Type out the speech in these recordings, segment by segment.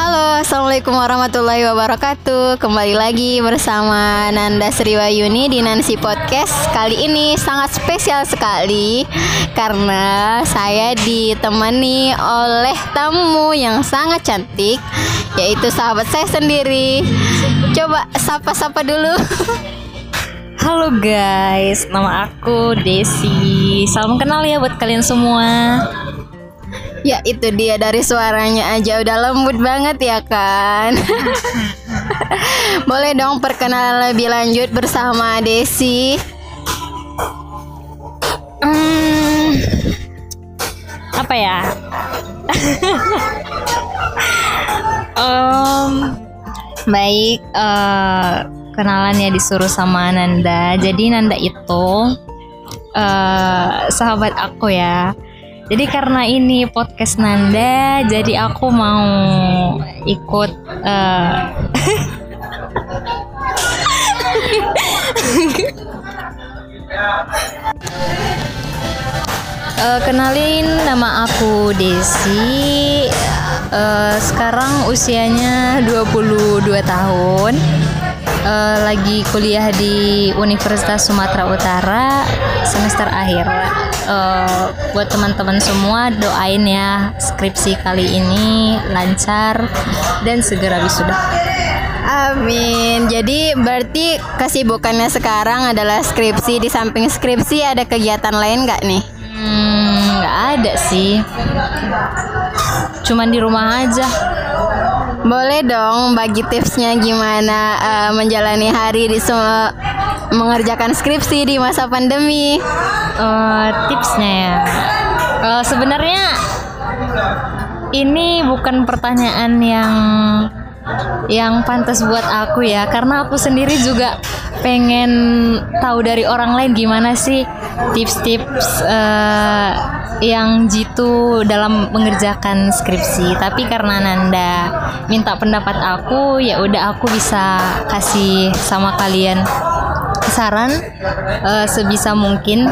Halo, Assalamualaikum warahmatullahi wabarakatuh. Kembali lagi bersama Nanda Sriwayuni di Nancy Podcast. Kali ini sangat spesial sekali Karena saya ditemani oleh tamu yang sangat cantik Yaitu sahabat saya sendiri. Coba sapa-sapa dulu. Halo guys, nama aku Desi. Salam kenal ya buat kalian semua. Ya itu dia dari suaranya aja udah lembut banget ya kan Boleh dong perkenalan lebih lanjut bersama Desi Hmm, apa ya? um, baik, uh, kenalan ya disuruh sama Nanda. Jadi Nanda itu uh, sahabat aku ya. Jadi karena ini podcast Nanda, jadi aku mau ikut uh, Uh, kenalin nama aku Desi. Uh, sekarang usianya 22 tahun. Uh, lagi kuliah di Universitas Sumatera Utara semester akhir. Uh, buat teman-teman semua doain ya skripsi kali ini lancar dan segera wisuda. Amin. Jadi berarti kesibukannya sekarang adalah skripsi. Di samping skripsi ada kegiatan lain nggak nih? Hmm, nggak ada sih. Cuman di rumah aja. Boleh dong bagi tipsnya gimana uh, menjalani hari di semua mengerjakan skripsi di masa pandemi. Uh, tipsnya ya. Uh, Sebenarnya ini bukan pertanyaan yang yang pantas buat aku ya karena aku sendiri juga pengen tahu dari orang lain gimana sih tips-tips uh, yang jitu dalam mengerjakan skripsi tapi karena Nanda minta pendapat aku ya udah aku bisa kasih sama kalian saran uh, sebisa mungkin.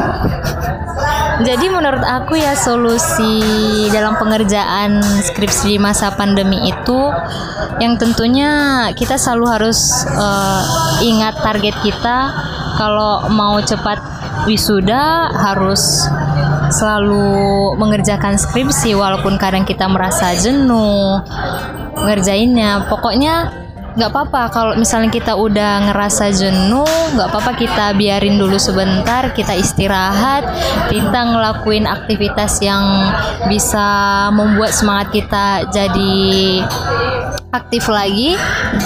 Jadi menurut aku ya solusi dalam pengerjaan skripsi di masa pandemi itu yang tentunya kita selalu harus uh, ingat target kita. Kalau mau cepat wisuda harus selalu mengerjakan skripsi walaupun kadang kita merasa jenuh ngerjainnya. Pokoknya nggak apa-apa kalau misalnya kita udah ngerasa jenuh nggak apa-apa kita biarin dulu sebentar kita istirahat kita ngelakuin aktivitas yang bisa membuat semangat kita jadi aktif lagi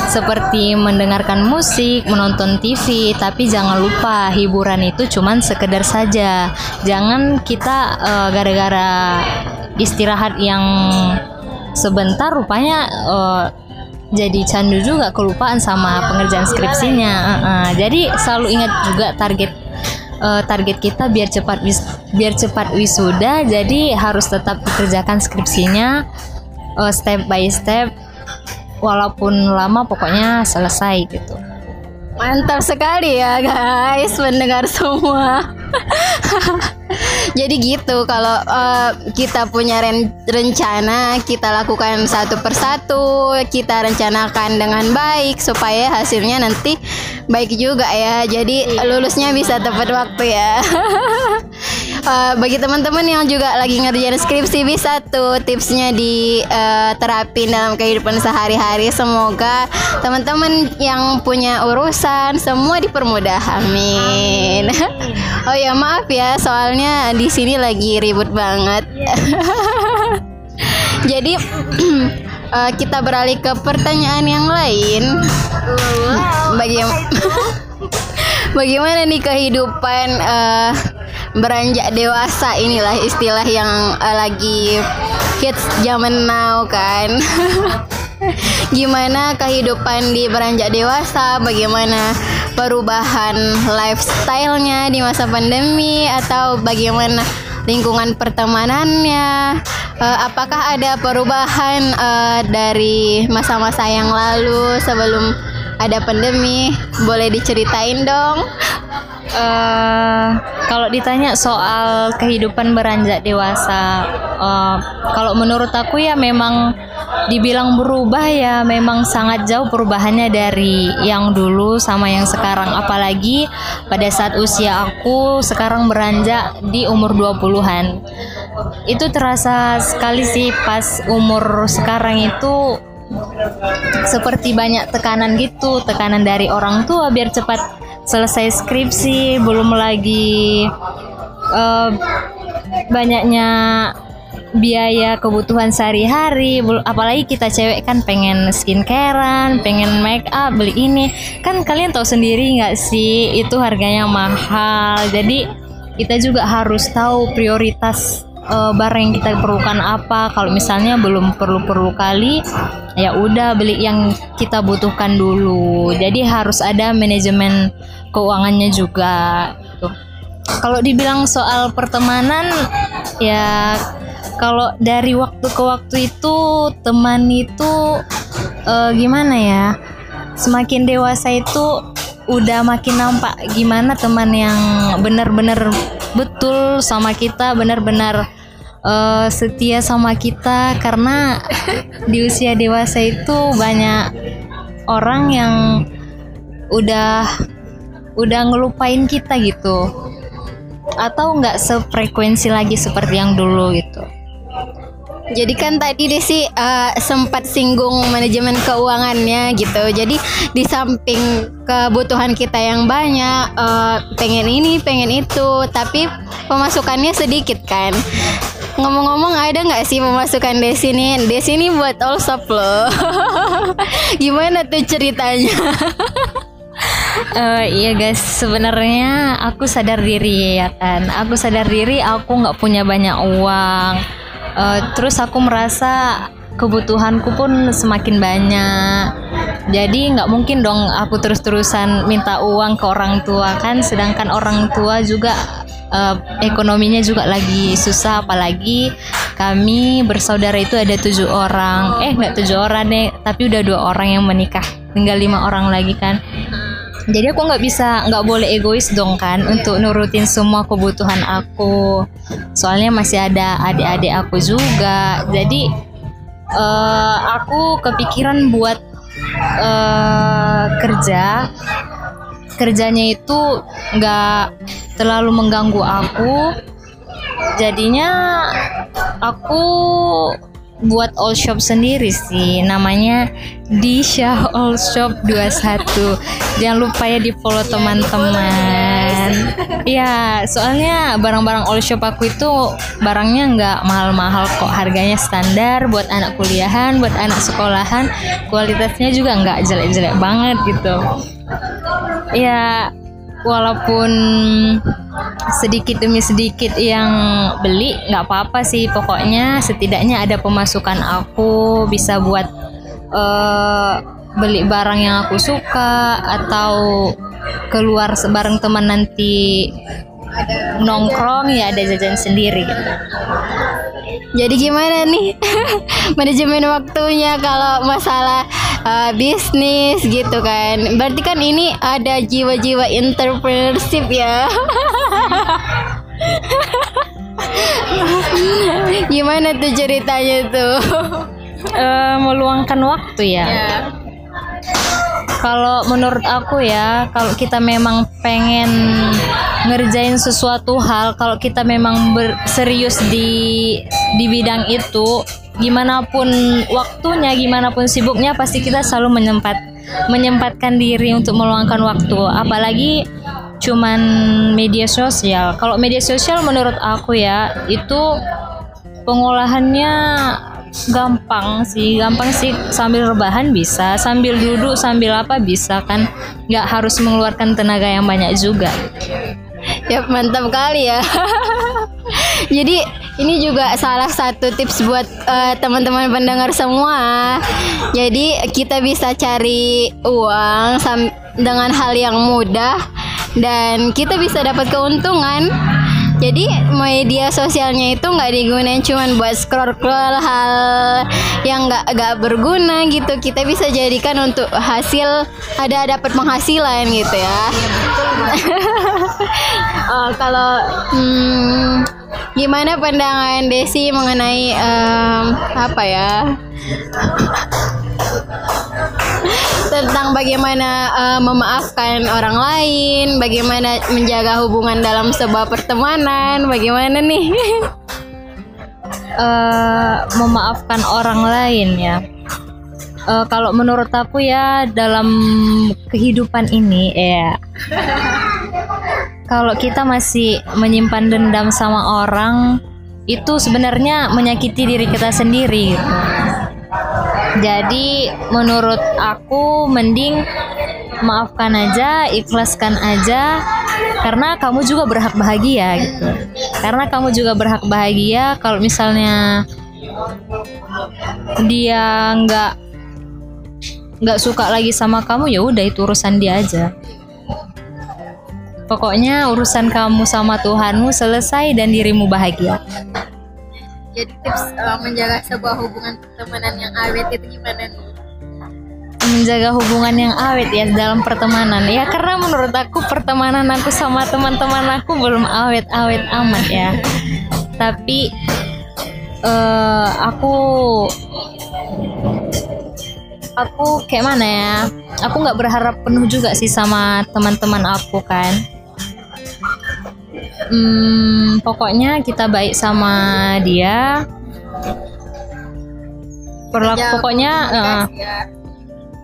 seperti mendengarkan musik, menonton TV, tapi jangan lupa hiburan itu cuman sekedar saja. Jangan kita uh, gara-gara istirahat yang sebentar rupanya uh, jadi candu juga kelupaan sama pengerjaan skripsinya. Uh, uh. Jadi selalu ingat juga target uh, target kita biar cepat wis biar cepat wisuda. Jadi harus tetap dikerjakan skripsinya uh, step by step walaupun lama pokoknya selesai gitu. Mantap sekali ya guys mendengar semua. Jadi gitu kalau uh, kita punya ren rencana kita lakukan satu persatu kita rencanakan dengan baik supaya hasilnya nanti baik juga ya. Jadi lulusnya bisa tepat waktu ya. uh, bagi teman-teman yang juga lagi ngerjain skripsi bisa tuh tipsnya diterapin uh, dalam kehidupan sehari-hari. Semoga teman-teman yang punya urusan semua dipermudah. Amin. oh ya maaf ya soalnya di sini lagi ribut banget. Jadi uh, kita beralih ke pertanyaan yang lain. Bagaimana? Bagaimana nih kehidupan uh, beranjak dewasa inilah istilah yang uh, lagi kids zaman now kan. Gimana kehidupan di beranjak dewasa? Bagaimana perubahan lifestyle-nya di masa pandemi atau bagaimana lingkungan pertemanannya? Uh, apakah ada perubahan uh, dari masa-masa yang lalu sebelum ada pandemi? Boleh diceritain dong? Uh, kalau ditanya soal kehidupan beranjak dewasa, uh, kalau menurut aku ya memang dibilang berubah ya memang sangat jauh perubahannya dari yang dulu sama yang sekarang. Apalagi pada saat usia aku sekarang beranjak di umur 20-an itu terasa sekali sih pas umur sekarang itu seperti banyak tekanan gitu tekanan dari orang tua biar cepat selesai skripsi belum lagi uh, banyaknya biaya kebutuhan sehari-hari apalagi kita cewek kan pengen skincarean pengen make up beli ini. Kan kalian tahu sendiri nggak sih itu harganya mahal. Jadi kita juga harus tahu prioritas uh, barang yang kita perlukan apa kalau misalnya belum perlu-perlu kali ya udah beli yang kita butuhkan dulu jadi harus ada manajemen keuangannya juga gitu. kalau dibilang soal pertemanan ya kalau dari waktu ke waktu itu teman itu uh, gimana ya semakin dewasa itu udah makin nampak gimana teman yang benar-benar betul sama kita benar-benar uh, setia sama kita. Karena di usia dewasa itu banyak orang yang udah udah ngelupain kita gitu. Atau nggak sefrekuensi lagi seperti yang dulu gitu jadi kan tadi Desi uh, sempat singgung manajemen keuangannya gitu. Jadi di samping kebutuhan kita yang banyak, uh, pengen ini, pengen itu, tapi pemasukannya sedikit kan. Ngomong-ngomong ada nggak sih pemasukan Desi nih? Desi ini buat all shop loh. Gimana tuh ceritanya? uh, iya guys, sebenarnya aku sadar diri ya kan. Aku sadar diri aku nggak punya banyak uang uh, terus aku merasa kebutuhanku pun semakin banyak. Jadi nggak mungkin dong aku terus-terusan minta uang ke orang tua kan? Sedangkan orang tua juga uh, ekonominya juga lagi susah. Apalagi kami bersaudara itu ada tujuh orang. Eh nggak tujuh orang deh tapi udah dua orang yang menikah. Tinggal lima orang lagi kan jadi aku nggak bisa nggak boleh egois dong kan untuk nurutin semua kebutuhan aku. Soalnya masih ada adik-adik aku juga. Jadi uh, aku kepikiran buat uh, kerja. Kerjanya itu nggak terlalu mengganggu aku. Jadinya aku buat all shop sendiri sih. Namanya Disha All Shop 21 jangan lupa ya di follow teman-teman. ya. Soalnya barang-barang all shop aku itu barangnya nggak mahal-mahal kok. Harganya standar buat anak kuliahan buat anak sekolahan. Kualitasnya juga nggak jelek-jelek banget gitu. Ya walaupun sedikit demi sedikit yang beli nggak apa-apa sih pokoknya setidaknya ada pemasukan aku bisa buat uh, beli barang yang aku suka atau keluar bareng teman nanti nongkrong ya ada jajan sendiri gitu. Jadi gimana nih manajemen waktunya kalau masalah uh, bisnis gitu kan. Berarti kan ini ada jiwa-jiwa entrepreneurship ya. Gimana tuh ceritanya tuh? Uh, meluangkan waktu ya. Yeah. Kalau menurut aku ya, kalau kita memang pengen ngerjain sesuatu hal, kalau kita memang serius di di bidang itu, gimana pun waktunya gimana pun sibuknya pasti kita selalu menyempat menyempatkan diri untuk meluangkan waktu. Apalagi cuman media sosial. Kalau media sosial menurut aku ya itu pengolahannya gampang sih. Gampang sih sambil rebahan bisa sambil duduk sambil apa bisa kan. Nggak harus mengeluarkan tenaga yang banyak juga ya mantap kali ya jadi ini juga salah satu tips buat uh, teman-teman pendengar semua. Jadi kita bisa cari uang dengan hal yang mudah dan kita bisa dapat keuntungan. Jadi media sosialnya itu nggak digunain cuman buat scroll scroll hal yang nggak nggak berguna gitu. Kita bisa jadikan untuk hasil ada dapat penghasilan gitu ya. uh, kalau hmm, gimana pandangan Desi mengenai em, apa ya? tentang bagaimana eh, memaafkan orang lain, bagaimana menjaga hubungan dalam sebuah pertemanan, bagaimana nih? eh memaafkan orang lain ya. Eh, kalau menurut aku ya dalam kehidupan ini ya kalau kita masih menyimpan dendam sama orang itu sebenarnya menyakiti diri kita sendiri gitu. Jadi menurut aku mending maafkan aja, ikhlaskan aja karena kamu juga berhak bahagia gitu. Karena kamu juga berhak bahagia kalau misalnya dia nggak nggak suka lagi sama kamu ya udah itu urusan dia aja. Pokoknya urusan kamu sama Tuhanmu selesai dan dirimu bahagia. Jadi tips eh, menjaga sebuah hubungan pertemanan yang awet itu gimana nih? menjaga hubungan yang awet ya dalam pertemanan ya karena menurut aku pertemanan aku sama teman-teman aku belum awet-awet amat ya tapi eh aku aku kayak mana ya aku nggak berharap penuh juga sih sama teman-teman aku kan hmm, pokoknya kita baik sama dia Perlaku, Jaga pokoknya eh, komunikasi ya.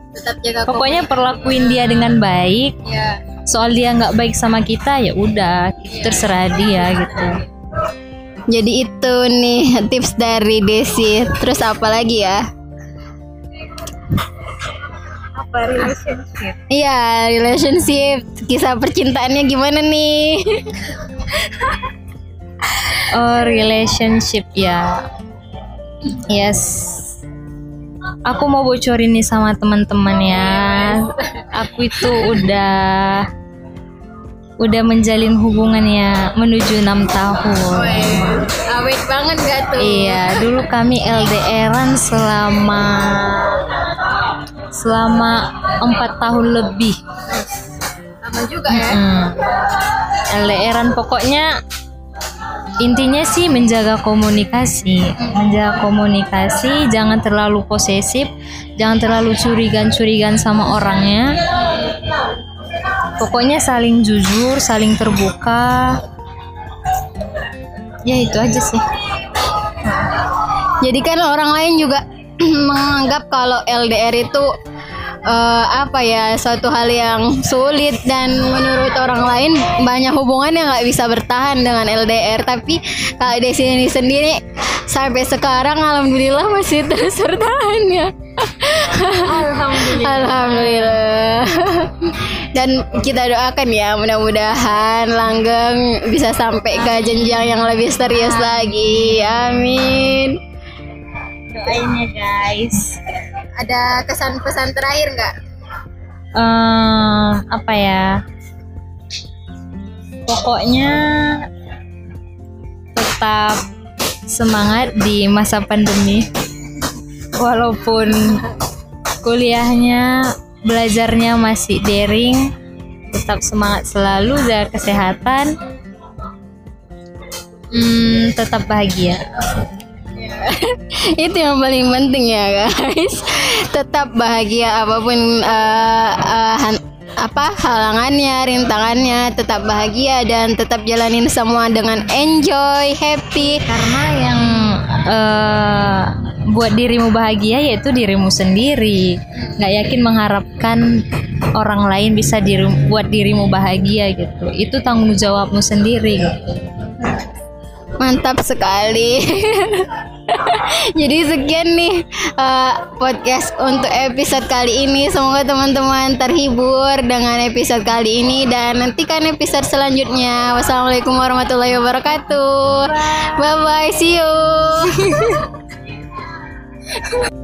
tetap jaga pokoknya perlakuin dia dengan baik ya. soal dia nggak baik sama kita ya udah terserah dia gitu Jadi itu nih tips dari Desi. Terus apa lagi ya? apa relationship Iya, relationship, kisah percintaannya gimana nih? oh relationship ya yes aku mau bocorin nih sama teman-teman ya aku itu udah udah menjalin hubungan ya menuju enam tahun Awet banget gak tuh? Iya, dulu kami LDRan selama selama empat tahun lebih. Lama juga ya. Hmm. LDRan pokoknya intinya sih menjaga komunikasi, menjaga komunikasi, jangan terlalu posesif, jangan terlalu curigan-curigan sama orangnya. Pokoknya saling jujur, saling terbuka. Ya itu aja sih. Jadi kan orang lain juga menganggap kalau LDR itu eh, apa ya suatu hal yang sulit dan menurut orang lain banyak hubungan yang nggak bisa bertahan dengan LDR tapi kalau di sini sendiri sampai sekarang alhamdulillah masih terus bertahan ya Alhamdulillah. Alhamdulillah. Dan kita doakan ya mudah-mudahan langgeng bisa sampai ke jenjang yang lebih serius lagi. Amin. Doain ya guys. Ada kesan pesan terakhir nggak? eh apa ya? Pokoknya tetap semangat di masa pandemi. Walaupun kuliahnya, belajarnya masih daring, tetap semangat selalu jaga kesehatan. Hmm, tetap bahagia. Itu yang paling penting ya guys. Tetap bahagia apa pun eh, eh, han- apa halangannya, rintangannya, tetap bahagia dan tetap jalanin semua dengan enjoy, happy. karena yang eh, buat dirimu bahagia yaitu dirimu sendiri nggak yakin mengharapkan orang lain bisa diri- buat dirimu bahagia gitu itu tanggung jawabmu sendiri gitu. Mantap sekali. Jadi sekian nih eh, podcast untuk episode kali ini. Semoga teman-teman terhibur dengan episode kali ini dan nantikan episode selanjutnya. Wassalamualaikum warahmatullahi wabarakatuh. Bye bye, see you.